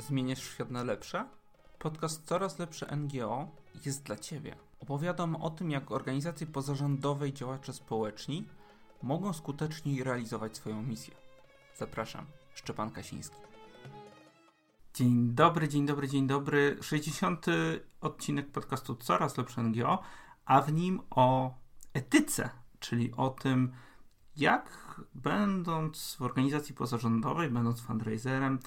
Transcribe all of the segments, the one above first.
zmieniać świat na lepsze? Podcast Coraz Lepsze NGO jest dla Ciebie. Opowiadam o tym, jak organizacje pozarządowe i działacze społeczni mogą skuteczniej realizować swoją misję. Zapraszam, Szczepan Kasiński. Dzień dobry, dzień dobry, dzień dobry. 60. odcinek podcastu Coraz Lepsze NGO, a w nim o etyce, czyli o tym, jak będąc w organizacji pozarządowej, będąc fundraiserem,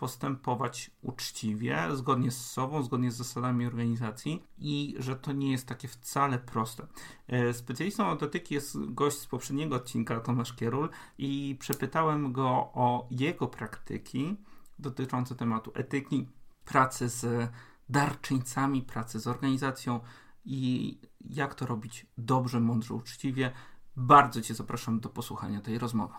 postępować uczciwie, zgodnie z sobą, zgodnie z zasadami organizacji i że to nie jest takie wcale proste. E, specjalistą od etyki jest gość z poprzedniego odcinka, Tomasz Kierul i przepytałem go o jego praktyki dotyczące tematu etyki, pracy z darczyńcami, pracy z organizacją i jak to robić dobrze, mądrze, uczciwie. Bardzo Cię zapraszam do posłuchania tej rozmowy.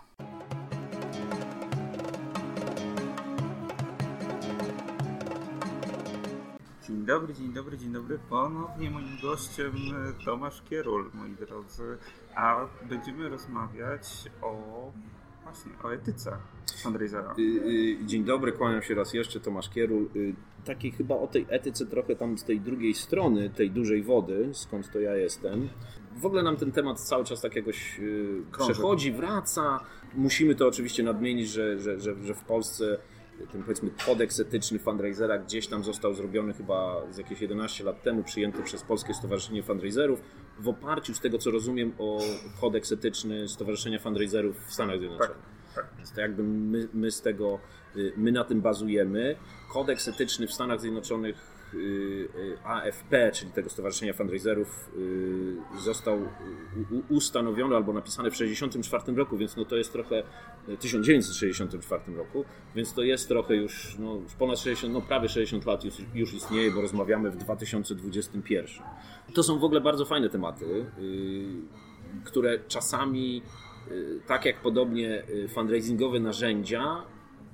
Dzień dobry, dzień dobry, dzień dobry. Ponownie moim gościem e, Tomasz Kierul, moi drodzy. A będziemy rozmawiać o właśnie o etyce fundraisera. Y, y, dzień dobry, kłaniam się raz jeszcze, Tomasz Kierul. Y, takiej chyba o tej etyce trochę tam z tej drugiej strony, tej dużej wody, skąd to ja jestem. W ogóle nam ten temat cały czas tak jakoś przechodzi, wraca. Musimy to oczywiście nadmienić, że, że, że, że w Polsce ten powiedzmy kodeks etyczny fundraisera gdzieś tam został zrobiony chyba z jakieś 11 lat temu, przyjęty przez Polskie Stowarzyszenie Fundraiserów w oparciu z tego co rozumiem o kodeks etyczny Stowarzyszenia Fundraiserów w Stanach Zjednoczonych. Tak, tak. Więc to jakby my, my z tego, y, my na tym bazujemy. Kodeks etyczny w Stanach Zjednoczonych AFP, czyli tego Stowarzyszenia Fundraiserów, y, został ustanowiony albo napisany w 1964 roku, więc no to jest trochę 1964 roku, więc to jest trochę już, no, już ponad 60, no prawie 60 lat już, już istnieje, bo rozmawiamy w 2021. To są w ogóle bardzo fajne tematy, które czasami, tak jak podobnie fundraisingowe narzędzia,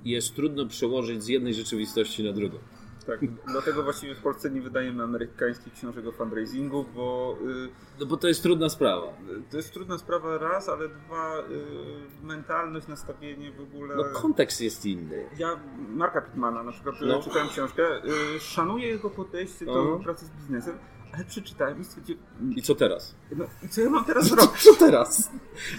jest trudno przełożyć z jednej rzeczywistości na drugą. Tak, dlatego właściwie w Polsce nie wydajemy amerykańskich książek o fundraisingu, bo... Yy, no bo to jest trudna sprawa. To jest trudna sprawa raz, ale dwa, yy, mentalność, nastawienie w ogóle... No kontekst jest inny. Ja Marka Pittmana na przykład no. czytałem książkę, yy, szanuję jego podejście do uh -huh. pracy z biznesem, ale przeczytałem i stwierdziłem... I co teraz? No, I co ja mam teraz robić? Co teraz?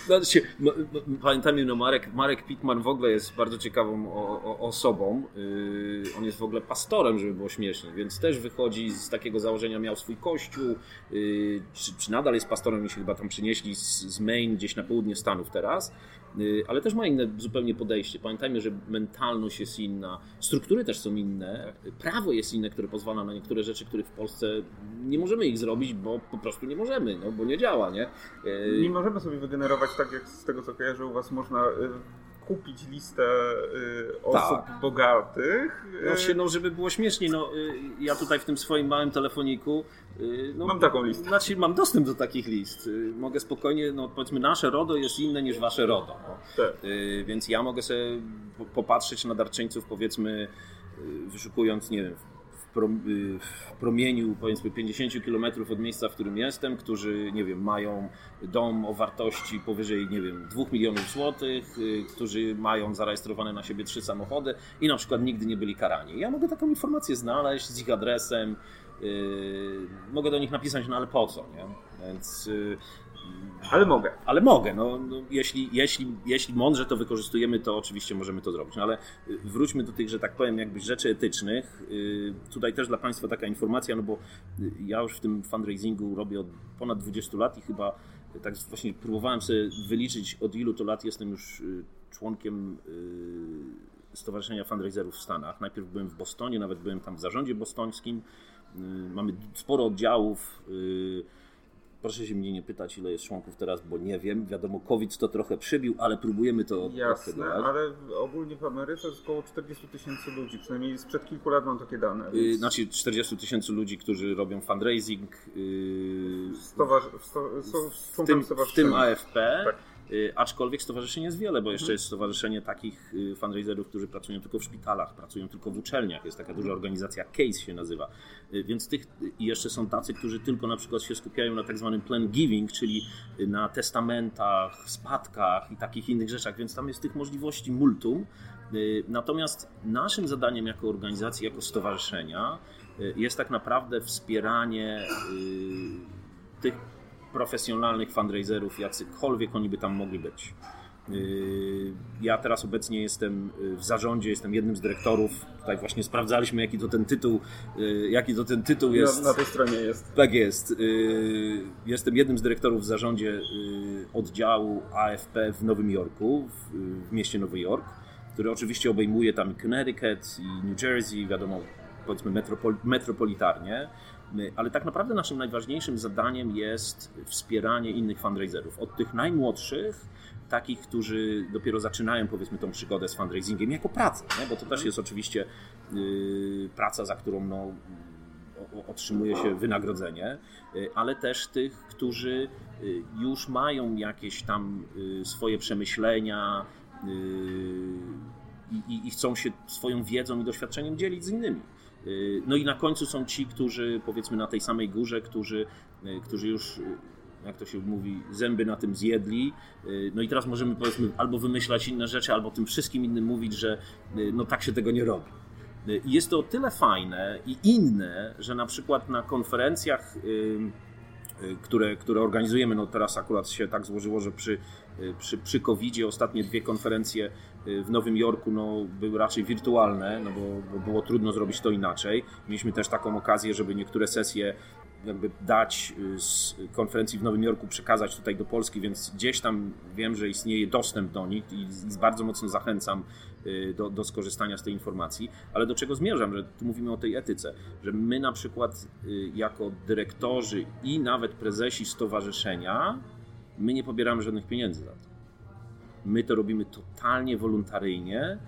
Znaczy, no, no, pamiętam, no Marek, Marek Pitman w ogóle jest bardzo ciekawą o, o, osobą. Yy, on jest w ogóle pastorem, żeby było śmiesznie, więc też wychodzi z takiego założenia, miał swój kościół, yy, czy, czy, nadal jest pastorem, mi się chyba tam przynieśli z, z Maine, gdzieś na południe Stanów teraz. Y, ale też ma inne zupełnie podejście. Pamiętajmy, że mentalność jest inna, struktury też są inne, prawo jest inne, które pozwala na niektóre rzeczy, których w Polsce nie możemy ich zrobić, bo po prostu nie możemy, no, bo nie działa, nie? Y, nie możemy sobie wygenerować tak, jak z tego co kojarzę u Was można y, kupić listę y, osób tak. bogatych. No, no, żeby było śmieszniej, no, y, ja tutaj w tym swoim małym telefoniku y, no, mam taką listę. Znaczy, mam dostęp do takich list. Y, mogę spokojnie, no powiedzmy, nasze RODO jest inne niż wasze RODO. No. Tak. Y, więc ja mogę sobie popatrzeć na darczyńców, powiedzmy, wyszukując, nie wiem, Y, w promieniu powiedzmy 50 km od miejsca, w którym jestem, którzy, nie wiem, mają dom o wartości powyżej, nie wiem, 2 milionów złotych, y, którzy mają zarejestrowane na siebie trzy samochody i na przykład nigdy nie byli karani. Ja mogę taką informację znaleźć z ich adresem, mogę do nich napisać, no ale po co, nie? Więc yy, ale mogę. Ale mogę. No, no, jeśli, jeśli, jeśli mądrze to wykorzystujemy, to oczywiście możemy to zrobić. No, ale y, wróćmy do tych, że tak powiem, jakby rzeczy etycznych. Tutaj też dla Państwa taka informacja, no bo ja już w tym fundraisingu robię od ponad 20 lat i chyba tak właśnie próbowałem sobie wyliczyć od ilu to lat jestem już członkiem Stowarzyszenia Fundraiserów w Stanach. Najpierw byłem w Bostonie, nawet byłem tam w zarządzie bostońskim. Mamy sporo oddziałów Proszę się mnie nie pytać, ile jest członków teraz, bo nie wiem. Wiadomo, COVID to trochę przybił, ale próbujemy to Jasne, ale ogólnie w Ameryce jest około 40 tysięcy ludzi, przynajmniej sprzed kilku lat mam takie dane. Y, więc... Znaczy 40 tysięcy ludzi, którzy robią fundraising. Yy... Stowarz... w, tym, w tym AFP. Tak. Y, aczkolwiek stowarzyszeń jest wiele, bo jeszcze mhm. jest stowarzyszenie takich y, fundraiserów, którzy pracują tylko w szpitalach, pracują tylko w uczelniach. Jest taka duża organizacja CASE się nazywa. Y, więc tych i jeszcze są tacy, którzy tylko na przykład się skupiają na tak zwanym plan giving, czyli na testamentach, spadkach i takich innych rzeczach, więc tam jest tych możliwości multum. Natomiast naszym zadaniem jako organizacji, jako stowarzyszenia jest tak naprawdę wspieranie tych profesjonalnych fundraiserów, jacykolwiek oni by tam mogli być. Yy, ja teraz obecnie jestem yy, w zarządzie, jestem jednym z dyrektorów. Tutaj właśnie sprawdzaliśmy, jaki to ten tytuł, yy, jaki to ten tytuł jest. Na, na tej stronie jest. Tak jest. Jestem jednym z dyrektorów w zarządzie oddziału AFP w Nowym Jorku, w mieście Nowy Jork, który oczywiście obejmuje tam Connecticut i New Jersey, wiadomo, powiedzmy metropol metropolitarnie. Ale tak naprawdę naszym najważniejszym zadaniem jest wspieranie innych fundraiserów. Od tych najmłodszych takich, którzy dopiero zaczynają powiedzmy tą przygodę z fundraisingiem jako pracę, nie? bo to też jest oczywiście yy, praca, za którą no, otrzymuje się wynagrodzenie, yy, ale też tych, którzy yy, już mają jakieś tam yy, swoje przemyślenia i, i chcą się swoją wiedzą i doświadczeniem dzielić z innymi. Yy, no i na końcu są ci, którzy powiedzmy na tej samej górze, którzy, którzy już jak to się mówi, zęby na tym zjedli. Y, no i teraz możemy powiedzmy albo wymyślać inne rzeczy, albo tym wszystkim innym mówić, że y, no tak się tego nie robi. Y, jest to o tyle fajne i inne, że na przykład na konferencjach, które, które organizujemy, no teraz akurat się tak złożyło, że przy, przy, przy COVID-zie ostatnie dwie konferencje w Nowym Jorku no, były raczej wirtualne, no bo, bo było trudno zrobić to inaczej. Mieliśmy też taką okazję, żeby niektóre sesje jakby dać y, z konferencji w Nowym Jorku, przekazać tutaj do Polski, więc gdzieś tam wiem, że istnieje dostęp do nich i bardzo mocno zachęcam y, do, do skorzystania z tej informacji. Ale do czego zmierzam, że tu mówimy o tej etyce, że my na przykład y, jako dyrektorzy i nawet prezesi stowarzyszenia, my nie pobieramy żadnych pieniędzy za to. My to robimy totalnie wolontaryjnie,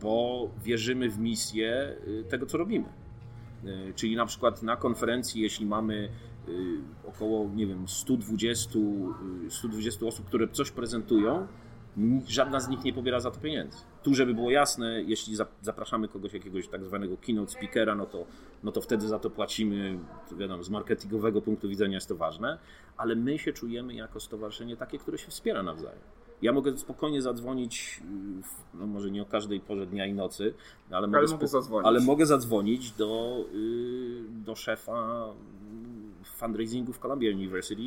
bo wierzymy w misję tego, co robimy. E, czyli na przykład na konferencji, jeśli mamy około, nie wiem, 120, 120 e, osób, które coś prezentują, żadna z nich nie pobiera za to pieniędzy. Tu, żeby było jasne, jeśli zapraszamy kogoś, jakiegoś tak zwanego keynote speakera, no to, no to wtedy za to płacimy, wiadomo, z marketingowego punktu widzenia jest to ważne, ale my się czujemy jako stowarzyszenie takie, które się wspiera nawzajem. Ja mogę spokojnie zadzwonić, no może nie o każdej porze dnia i nocy, ale mogę, ale mogę, zadzwonić. Ale mogę zadzwonić do, y, do szefa fundraisingu w Columbia University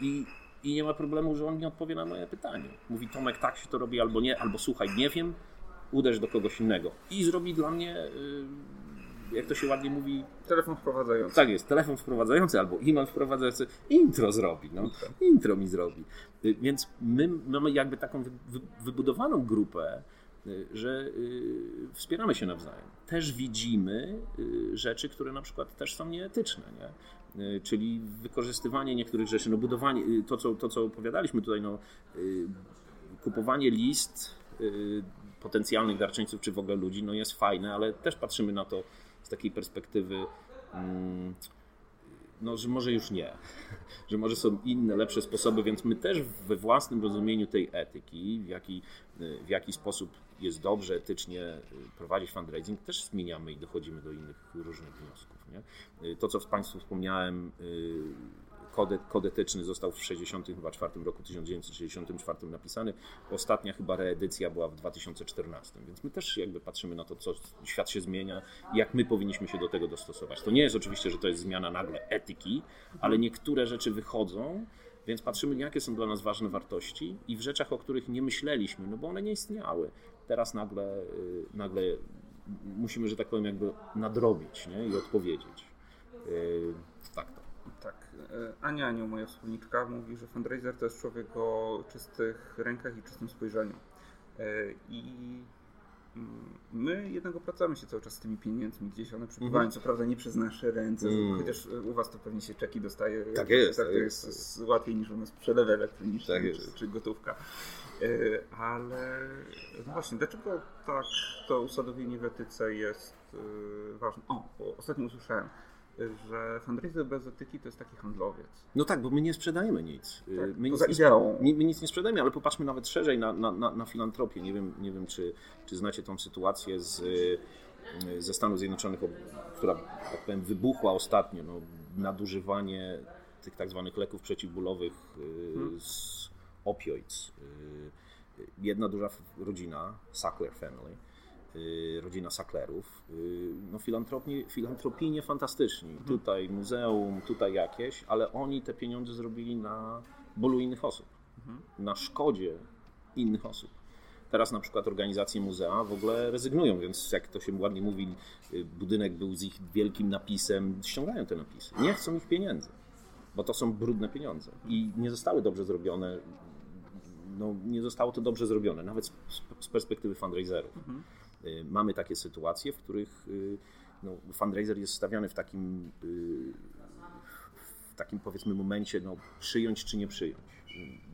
i, i nie ma problemu, że on nie odpowie na moje pytanie. Mówi Tomek, tak się to robi albo nie, albo słuchaj, nie wiem, uderz do kogoś innego. I zrobi dla mnie y, jak to się ładnie mówi. Telefon wprowadzający. Tak jest, telefon wprowadzający albo e-mail wprowadzający. Intro zrobi, no. Intro, intro mi zrobi. Y, więc my mamy jakby taką wybudowaną grupę, y, że wspieramy się nawzajem. Też widzimy rzeczy, które na przykład też są nieetyczne, nie? Czyli wykorzystywanie niektórych rzeczy, no budowanie, to co, to co opowiadaliśmy tutaj, no, kupowanie list potencjalnych darczyńców, czy w ogóle ludzi, no jest fajne, ale też patrzymy na to z takiej perspektywy, mm, no, że może już nie, że może są inne, lepsze sposoby, więc my też we własnym rozumieniu tej etyki, w jaki, w jaki sposób jest dobrze etycznie prowadzić fundraising, też zmieniamy i dochodzimy do innych różnych wniosków. Nie? To, co Państwu wspomniałem, y, kod, etyczny został w 1964 roku, 1964 napisany. Ostatnia chyba reedycja była w 2014, więc my też jakby patrzymy na to, co świat się zmienia jak my powinniśmy się do tego dostosować. To nie jest oczywiście, że to jest zmiana nagle etyki, ale niektóre rzeczy wychodzą, więc patrzymy, jakie są dla nas ważne wartości i w rzeczach, o których nie myśleliśmy, no bo one nie istniały. Teraz nagle, y, nagle musimy, że tak powiem, jakby nadrobić nie? i odpowiedzieć. Y, tak to. Tak. E, Ania Anioł, moja wspólniczka, mówi, że fundraiser to jest człowiek o czystych rękach i czystym spojrzeniu. E, I mm, my jednak opracamy się cały czas z tymi pieniędzmi, gdzieś one przepływają, mm. co prawda nie przez nasze ręce, mm. chociaż u Was to pewnie się czeki dostaje. Tak jest. Tak, to jest, jest łatwiej niż u nas przelew elektroniczny tak czy, czy, gotówka. E, ale no właśnie, dlaczego tak to usadowienie w etyce jest ważne? O, ostatnio usłyszałem, że fundraiser bez etyki to jest taki handlowiec. No tak, bo my nie sprzedajemy nic. Tak, my, nic nie, my, nic nie sprzedajemy, ale popatrzmy nawet szerzej na, na, na, na filantropię. Nie wiem, nie wiem czy, czy znacie tą sytuację z, ze Stanów Zjednoczonych, która, tak powiem, wybuchła ostatnio. No, nadużywanie tych tak zwanych leków przeciwbólowych hmm. z opioids. jedna duża rodzina, Sackler Family, y, rodzina Sacklerów, y, no filantropii, filantropijnie fantastyczni. Mhm. Tutaj muzeum, tutaj jakieś, ale oni te pieniądze zrobili na bólu innych osób, mhm. na szkodzie innych osób. Teraz na przykład organizacje muzea w ogóle rezygnują, więc jak to się ładnie mówi, y, budynek był z ich wielkim napisem, ściągają te napisy. Nie chcą ich pieniędzy, bo to są brudne pieniądze i nie zostały dobrze zrobione. No, nie zostało to dobrze zrobione, nawet z perspektywy fundraiserów. Mhm. Y, mamy takie sytuacje, w których y, no, fundraiser jest stawiany w takim, w takim powiedzmy momencie, no, przyjąć czy nie przyjąć.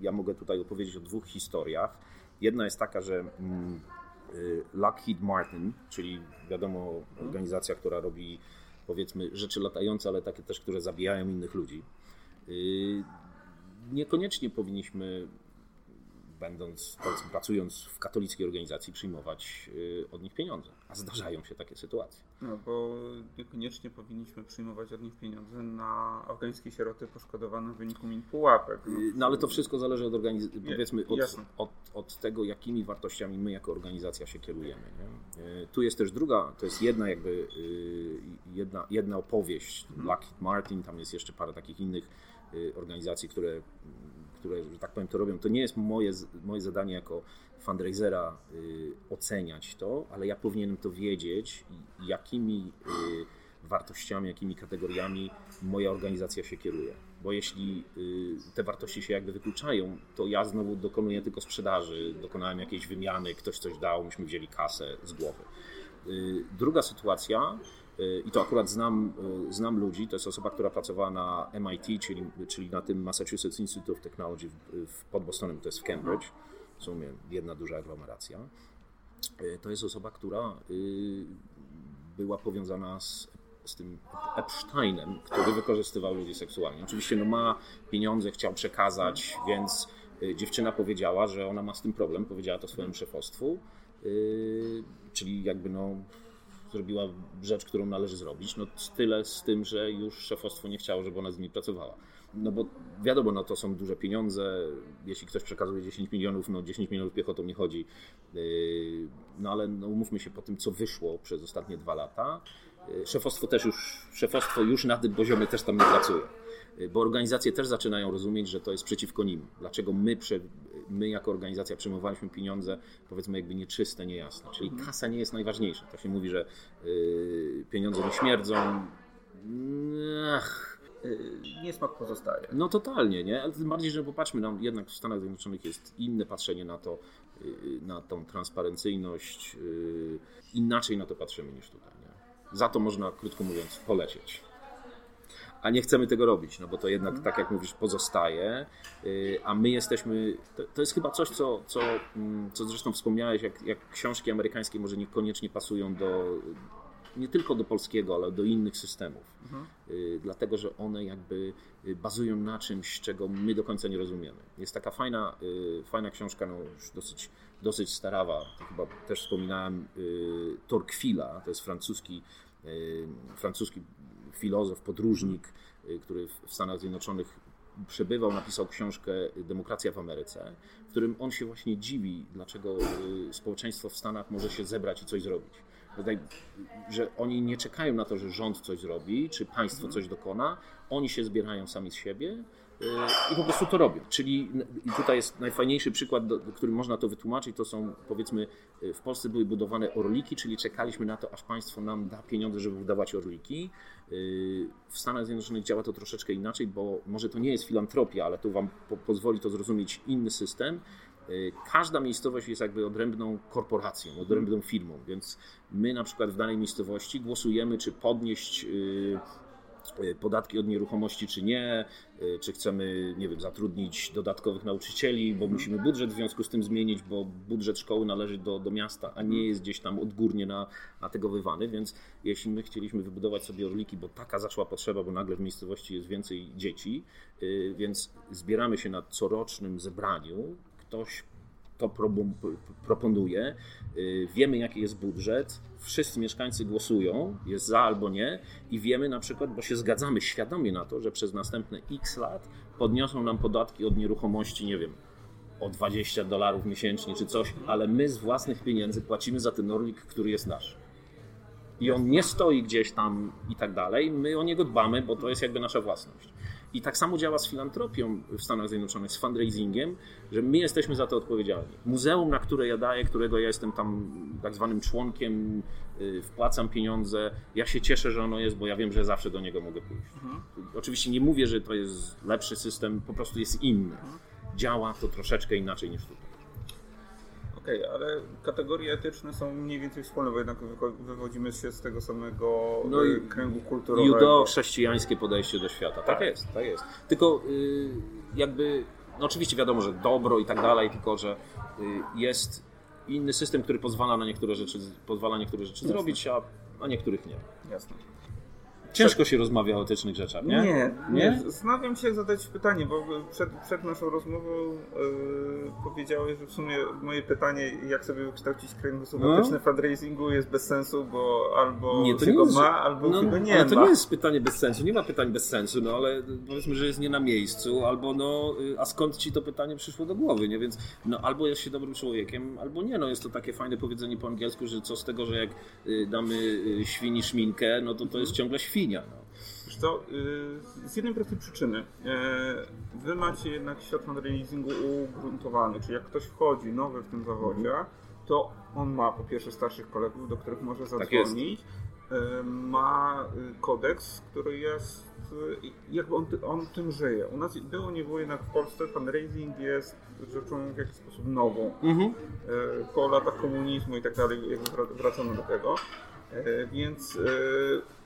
Ja mogę tutaj opowiedzieć o dwóch historiach Jedna jest taka, że mm, y, Lockheed Martin, czyli wiadomo organizacja, która robi powiedzmy rzeczy latające, ale takie też, które zabijają innych ludzi. Y, niekoniecznie powinniśmy będąc, pracując w katolickiej organizacji, przyjmować y, od nich pieniądze. A zdarzają się takie sytuacje. No, bo niekoniecznie powinniśmy przyjmować od nich pieniądze na afgańskie sieroty poszkodowane w wyniku min pułapek. No, no ale to wszystko zależy od organizacji, powiedzmy, od, od, od, tego, jakimi wartościami my jako organizacja się kierujemy. Nie? Y, tu jest też druga, to jest jedna jakby, y, jedna, jedna opowieść. Mhm. Lockheed Martin, tam jest jeszcze parę takich innych organizacji, które które, że tak powiem, to robią, to nie jest moje, moje zadanie jako fundraisera y, oceniać to, ale ja powinienem to wiedzieć, jakimi y, wartościami, jakimi kategoriami moja organizacja się kieruje. Bo jeśli y, te wartości się jakby wykluczają, to ja znowu dokonuję tylko sprzedaży, dokonałem jakiejś wymiany, ktoś coś dał, myśmy wzięli kasę z głowy. Y, druga sytuacja, i to akurat znam, y, znam ludzi, to jest osoba, która pracowała na MIT, czyli, czyli na tym Massachusetts Institute of Technology w, pod Bostonem, to jest w Cambridge, w sumie jedna duża aglomeracja. To jest osoba, która była powiązana z, z tym Epsteinem, który wykorzystywał ludzi seksualnie. Oczywiście no, ma pieniądze, chciał przekazać, więc dziewczyna powiedziała, że ona ma z tym problem, powiedziała to swojemu szefostwu czyli jakby no, zrobiła rzecz, którą należy zrobić. No tyle z tym, że już szefostwo nie chciało, żeby ona z nimi pracowała. No bo wiadomo, no to są duże pieniądze. Jeśli ktoś przekazuje 10 milionów, no 10 milionów piechotą nie chodzi. Yy, no ale no, umówmy się po tym, co wyszło przez ostatnie dwa lata. Yy, szefostwo też już, szefostwo już na tym poziomie też tam nie pracuje. Bo organizacje też zaczynają rozumieć, że to jest przeciwko nim. Dlaczego my prze, my jako organizacja przyjmowaliśmy pieniądze, powiedzmy jakby nieczyste, niejasne. Czyli mhm. kasa nie jest najważniejsza. To się mówi, że y, pieniądze nie śmierdzą. Ach, nie smak pozostaje. No totalnie, nie? Tym bardziej, że popatrzmy, nam jednak w Stanach Zjednoczonych jest inne patrzenie na to, y, na tą transparencyjność. Y, inaczej na to patrzymy niż tutaj. Nie? Za to można, krótko mówiąc, polecieć a nie chcemy tego robić, no bo to jednak, tak jak mówisz, pozostaje, y, a my jesteśmy, to, to jest chyba coś, co, co, mm, co zresztą wspomniałeś, jak, jak książki amerykańskie może niekoniecznie pasują do, nie tylko do polskiego, ale do innych systemów, mhm. Y, dlatego, że one jakby y, bazują na czymś, czego my do końca nie rozumiemy. Jest taka fajna, fajna książka, no już dosyć, dosyć starawa, to chyba też wspominałem, Torquila, to jest francuski, francuski filozof, podróżnik, y, który w Stanach Zjednoczonych przebywał, napisał książkę Demokracja w Ameryce, w którym on się właśnie dziwi, dlaczego y, społeczeństwo w Stanach może się zebrać i coś zrobić. Że oni nie czekają na to, że rząd coś zrobi, czy państwo coś dokona, oni się zbierają sami z siebie i po prostu to robią. Czyli tutaj jest najfajniejszy przykład, którym można to wytłumaczyć, to są powiedzmy w Polsce były budowane orliki, czyli czekaliśmy na to, aż państwo nam da pieniądze, żeby budować orliki. W Stanach Zjednoczonych działa to troszeczkę inaczej, bo może to nie jest filantropia, ale tu wam po, pozwoli to zrozumieć inny system. Każda miejscowość jest jakby odrębną korporacją, odrębną firmą, więc my na przykład w danej miejscowości głosujemy, czy podnieść Y, podatki od nieruchomości, czy nie, y, czy chcemy, nie wiem, zatrudnić dodatkowych nauczycieli, bo musimy budżet w związku z tym zmienić, bo budżet szkoły należy do, do miasta, a nie jest gdzieś tam odgórnie na, na tego wywany, więc jeśli my chcieliśmy wybudować sobie orliki, bo taka zaszła potrzeba, bo nagle w miejscowości jest więcej dzieci, y, więc zbieramy się na corocznym zebraniu, ktoś to proponuje, wiemy jaki jest budżet, wszyscy mieszkańcy głosują, jest za albo nie i wiemy na przykład, bo się zgadzamy świadomie na to, że przez następne x lat podniosą nam podatki od nieruchomości, nie wiem, o 20 dolarów miesięcznie czy coś, ale my z własnych pieniędzy płacimy za ten orlik, który jest nasz. I on nie stoi gdzieś tam i tak dalej. My o niego dbamy, bo to jest jakby nasza własność. I tak samo działa z filantropią w Stanach Zjednoczonych, z fundraisingiem, że my jesteśmy za to odpowiedzialni. Muzeum, na które ja daję, którego ja jestem tam tak zwanym członkiem, y, wpłacam pieniądze, ja się cieszę, że ono jest, bo ja wiem, że zawsze do niego mogę pójść. Mhm. Oczywiście nie mówię, że to jest lepszy system, po prostu jest inny. Mhm. Działa to troszeczkę inaczej niż tutaj. Okej, okay, ale kategorie etyczne są mniej więcej wspólne, bo jednak wywodzimy się z tego samego no i kręgu kulturowego. Judo-chrześcijańskie podejście do świata. Tak, tak jest, tak jest. Tylko y, jakby, no oczywiście wiadomo, że dobro i tak dalej, tylko że y, jest inny system, który pozwala na niektóre rzeczy, pozwala niektóre rzeczy zrobić, a, a niektórych nie. Jasne. Ciężko się rozmawia o etycznych rzeczach, nie? Nie, nie. Zastanawiam się, zadać pytanie, bo przed, przed naszą rozmową yy, powiedziałeś, że w sumie moje pytanie, jak sobie wykształcić kręgosłup no. etyczny fundraisingu jest bez sensu, bo albo nie, to się nie go jest, ma, albo no, go nie ale ma. to nie jest pytanie bez sensu, nie ma pytań bez sensu, no ale powiedzmy, że jest nie na miejscu, albo no, y, a skąd ci to pytanie przyszło do głowy, nie? Więc no albo jest się dobrym człowiekiem, albo nie, no jest to takie fajne powiedzenie po angielsku, że co z tego, że jak y, damy y, świni szminkę, no to to jest ciągle świn świnia. No. Y, z jednej prostej przyczyny. E, wy macie jednak świat fundraisingu ugruntowany, czyli jak ktoś wchodzi nowy w tym zawodzie, mhm. to on ma po pierwsze starszych kolegów, do których może tak zadzwonić, tak ma y, kodeks, który jest jakby on, on tym żyje. U nas było, nie było jednak w Polsce fundraising jest rzeczą w jakiś sposób nową. Mhm. Po latach komunizmu i tak dalej, jakby wracano do tego. Więc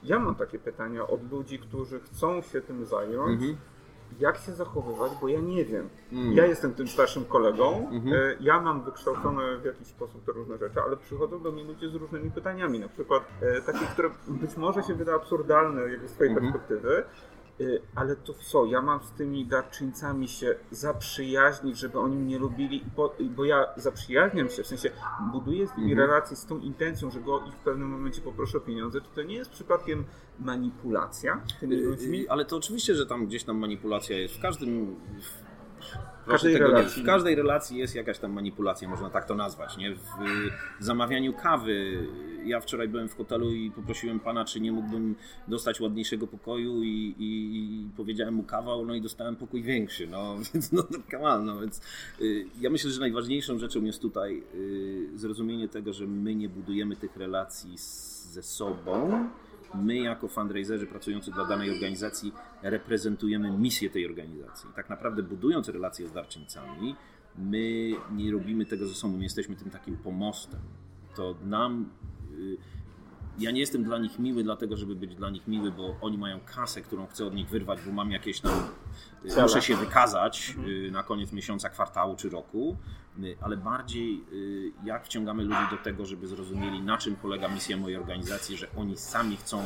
ja mam takie pytania od ludzi, którzy chcą się tym zająć. Mhm. Jak się zachowywać, bo ja nie wiem. Mhm. Ja jestem tym starszym kolegą, mhm. E, ja mam wykształcone w jakiś sposób te różne rzeczy, ale przychodzą do mnie ludzie z różnymi pytaniami. Na przykład takie, które być może się wyda absurdalne z swojej mhm. perspektywy, ale to co, ja mam z tymi darczyńcami się zaprzyjaźnić, żeby oni mnie lubili, bo, bo ja zaprzyjaźniam się, w sensie buduję z nimi mhm. relacje z tą intencją, że go ich w pewnym momencie poproszę o pieniądze, to to nie jest przypadkiem manipulacja tymi y, ludźmi? Y, ale to oczywiście, że tam gdzieś tam manipulacja jest. W każdym, w każdej, relacji. w każdej relacji jest jakaś tam manipulacja, można tak to nazwać. Nie? W zamawianiu kawy. Ja wczoraj byłem w hotelu i poprosiłem pana, czy nie mógłbym dostać ładniejszego pokoju i, i powiedziałem mu kawał, no i dostałem pokój większy. No więc no, no, no więc y, ja myślę, że najważniejszą rzeczą jest tutaj y, zrozumienie tego, że my nie budujemy tych relacji z, ze sobą, my jako fundraiserzy pracujący dla danej organizacji reprezentujemy misję tej organizacji. Tak naprawdę budując relacje z darczyńcami, my nie robimy tego ze sobą, my jesteśmy tym takim pomostem. To nam y, ja nie jestem dla nich miły, dlatego żeby być dla nich miły, bo oni mają kasę, którą chcę od nich wyrwać, bo mam jakieś tam. Y, muszę się wykazać mhm. na koniec miesiąca, kwartału czy roku, y, ale bardziej jak wciągamy ludzi do tego, żeby zrozumieli, na czym polega misja mojej organizacji, że oni sami chcą,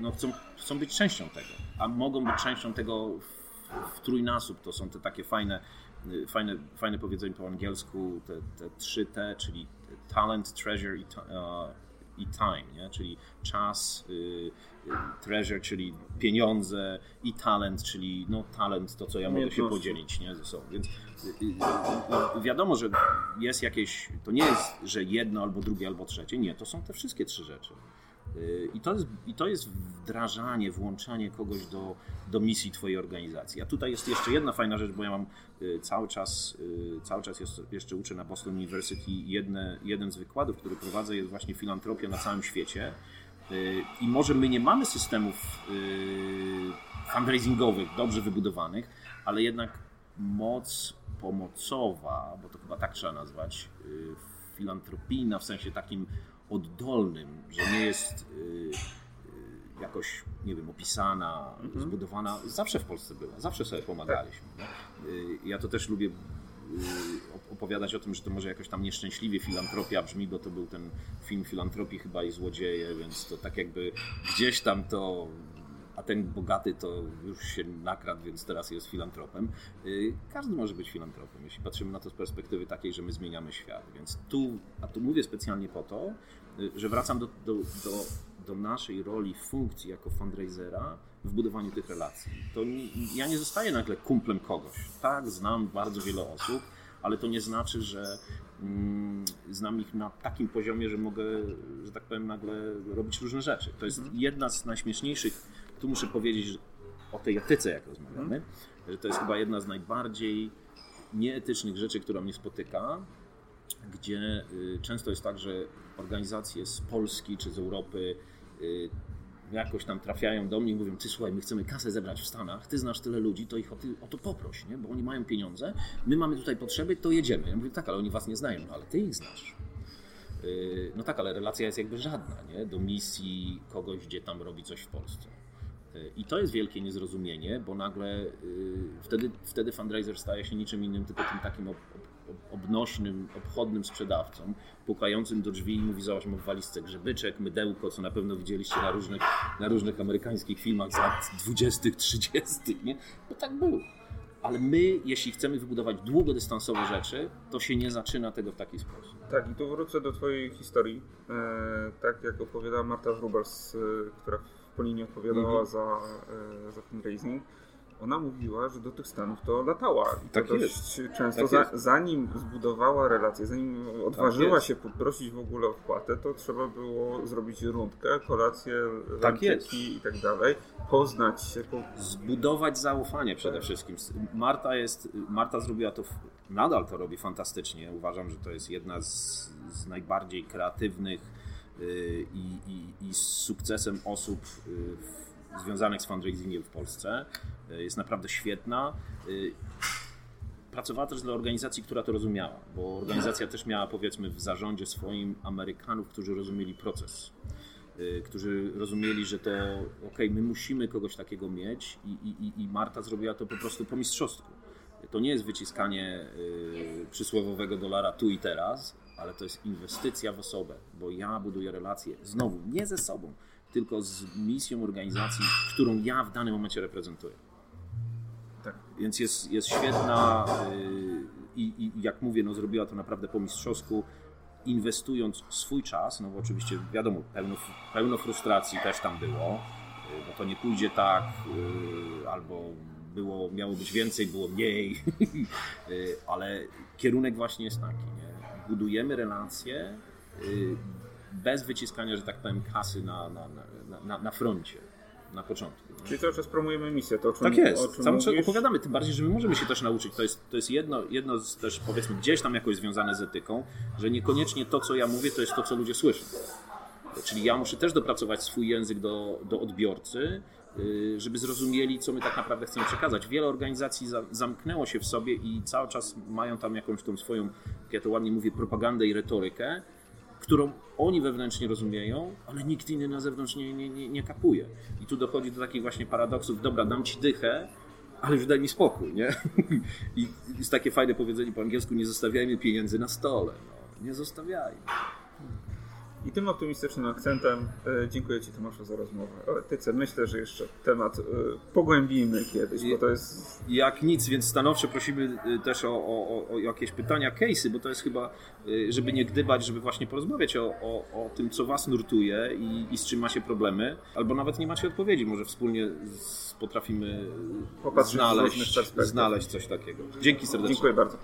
no, chcą, chcą być częścią tego, a mogą być częścią tego w, w trójnasób. To są te takie fajne, fajne, fajne powiedzenie po angielsku, te, te 3T, czyli talent, treasure i, uh, i time, nie? czyli czas, y, y, treasure, czyli pieniądze i talent, czyli no, talent, to co ja mogę się podzielić nie? ze sobą. Więc y, wiadomo, że jest jakieś, to nie jest, że jedno albo drugie albo trzecie, nie, to są te wszystkie trzy rzeczy. I to, jest, I to jest wdrażanie, włączanie kogoś do, do misji Twojej organizacji. A tutaj jest jeszcze jedna fajna rzecz, bo ja mam y, cały czas, y, cały czas jeszcze uczę na Boston University. Jedne, jeden z wykładów, który prowadzę, jest właśnie filantropia na całym świecie. Y, I może my nie mamy systemów fundraisingowych dobrze wybudowanych, ale jednak moc pomocowa, bo to chyba tak trzeba nazwać, filantropijna w sensie takim oddolnym, że nie jest y, y, jakoś, nie wiem, opisana, mhm. zbudowana, zawsze w Polsce była, zawsze sobie pomagaliśmy. Y, ja to też lubię opowiadać o tym, że to może jakoś tam nieszczęśliwie filantropia brzmi, bo to był ten film filantropii chyba i złodzieje, więc to tak jakby gdzieś tam to ten bogaty to już się nakradł, więc teraz jest filantropem. Y, każdy może być filantropem, jeśli patrzymy na to z perspektywy takiej, że my zmieniamy świat. Więc tu, a tu mówię specjalnie po to, y, że wracam do, do, do, do naszej roli, funkcji jako fundraisera w budowaniu tych relacji. To nie, ja nie zostaję nagle kumplem kogoś. Tak, znam bardzo wiele osób, ale to nie znaczy, że znam ich na takim poziomie, że mogę, że tak powiem, nagle robić różne rzeczy. To jest mhm. jedna z najśmieszniejszych, tu muszę powiedzieć o tej etyce, jak rozmawiamy, mhm. że to jest chyba jedna z najbardziej nieetycznych rzeczy, która mnie spotyka, gdzie y, często jest tak, że organizacje z Polski czy z Europy y, jakoś tam trafiają do mnie i mówią, ty słuchaj, my chcemy kasę zebrać w Stanach, ty znasz tyle ludzi, to ich o, ty, o to poproś, nie? bo oni mają pieniądze, my mamy tutaj potrzeby, to jedziemy. Ja mówię, tak, ale oni was nie znają, no, ale ty ich znasz. Yy, no tak, ale relacja jest jakby żadna, nie? Do misji kogoś, gdzie tam robi coś w Polsce. Yy, I to jest wielkie niezrozumienie, bo nagle yy, wtedy, wtedy fundraiser staje się niczym innym, tylko tym takim obnośnym, obchodnym sprzedawcą, pukającym do drzwi i mówi, zobacz, mam w walizce grzebyczek, mydełko, co na pewno widzieliście na różnych, na różnych amerykańskich filmach z lat 20., 30., nie? Bo tak było. Ale my, jeśli chcemy wybudować długodystansowe rzeczy, to się nie zaczyna tego w taki sposób. Tak, i tu wrócę do Twojej historii. E, tak jak opowiadała Marta Wrubers, e, która w Polinie odpowiadała -hmm. za, e, za fundraising ona mówiła, że do tych Stanów to latała. I tak to jest. często, tak za, zanim zbudowała relacje, zanim odważyła tak się poprosić w ogóle o wpłatę, to trzeba było zrobić rundkę, kolację, tak i tak dalej, poznać się. Po... Zbudować zaufanie przede wszystkim. Marta jest, Marta zrobiła to, nadal to robi fantastycznie. Uważam, że to jest jedna z, z najbardziej kreatywnych yy, i, i, i z sukcesem osób yy, związanych z fundraisingiem w Polsce. E, jest naprawdę świetna. E, pracowała też dla organizacji, która to rozumiała, bo organizacja też miała powiedzmy w zarządzie swoim Amerykanów, którzy rozumieli proces, e, którzy rozumieli, że to ok, my musimy kogoś takiego mieć i, i, i Marta zrobiła to po prostu po mistrzostwu. To nie jest wyciskanie przysłowowego dolara tu i teraz, ale to jest inwestycja w osobę, bo ja buduję relacje znowu nie ze sobą, tylko z misją organizacji, którą ja w danym momencie reprezentuję. Tak. Więc jest, jest świetna yy, i, i, jak mówię, no, zrobiła to naprawdę po mistrzowsku, inwestując swój czas, no bo oczywiście wiadomo, pełno, pełno frustracji też tam było, yy, bo to nie pójdzie tak, yy, albo było, miało być więcej, było mniej, ale kierunek właśnie jest taki, nie? budujemy relacje, bez wyciskania, że tak powiem, kasy na, na, na, na froncie na początku. Czyli cały czas promujemy misję, to o czym, Tak jest, o czym cały czas opowiadamy, tym bardziej, że my możemy się też nauczyć. To jest, to jest jedno, jedno z też powiedzmy gdzieś tam jakoś związane z etyką, że niekoniecznie to, co ja mówię, to jest to, co ludzie słyszą. Czyli ja muszę też dopracować swój język do, do odbiorcy, y, żeby zrozumieli, co my tak naprawdę chcemy przekazać. Wiele organizacji zamknęło się w sobie i cały czas mają tam jakąś tą swoją, jak ja to ładnie mówię, propagandę i retorykę, którą oni wewnętrznie rozumieją, ale nikt inny na zewnątrz nie, nie, nie, nie kapuje. I tu dochodzi do takich właśnie paradoksów, dobra, dam ci dychę, ale już daj mi spokój, nie? I jest takie fajne powiedzenie po angielsku, nie zostawiajmy pieniędzy na stole, no, nie zostawiajmy. I tym optymistycznym akcentem e, dziękuję Ci Tomaszu za rozmowę o etyce. Myślę, że jeszcze temat e, pogłębimy kiedyś, bo to jest... Jak nic, więc stanowczo prosimy e, też o, o, o jakieś pytania, case'y, bo to jest chyba, żeby nie gdybać, żeby właśnie porozmawiać o, o, o tym, co Was nurtuje i, i z czym macie problemy, albo nawet nie macie odpowiedzi, może wspólnie z, potrafimy Popatrzeć znaleźć, znaleźć coś takiego. Dzięki serdecznie. Dziękuję bardzo.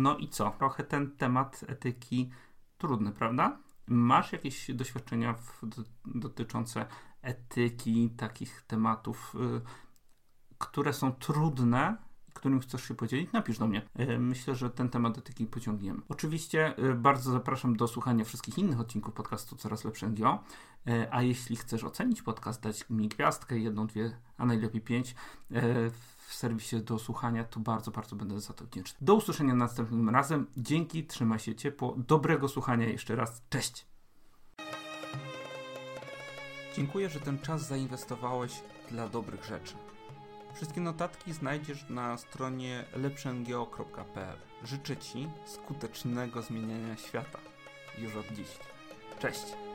No i co? Trochę ten temat etyki trudny, prawda? Masz jakieś doświadczenia w, do, dotyczące etyki, takich tematów, y, które są trudne, którym chcesz się podzielić? Napisz do mnie. Y, myślę, że ten temat etyki pociągniemy. Oczywiście y, bardzo zapraszam do słuchania wszystkich innych odcinków podcastu Coraz Lepsze NGO. Y, a jeśli chcesz ocenić podcast, dać mi gwiazdkę, jedną, dwie, a najlepiej pięć, y, w serwisie do słuchania, to bardzo, bardzo będę za to wdzięczny. Do usłyszenia następnym razem. Dzięki, trzymaj się ciepło. Dobrego słuchania jeszcze raz. Cześć! Dziękuję, że ten czas zainwestowałeś dla dobrych rzeczy. Wszystkie notatki znajdziesz na stronie lepszengeo.pl. Życzę Ci skutecznego zmieniania świata. już od dziś. Cześć!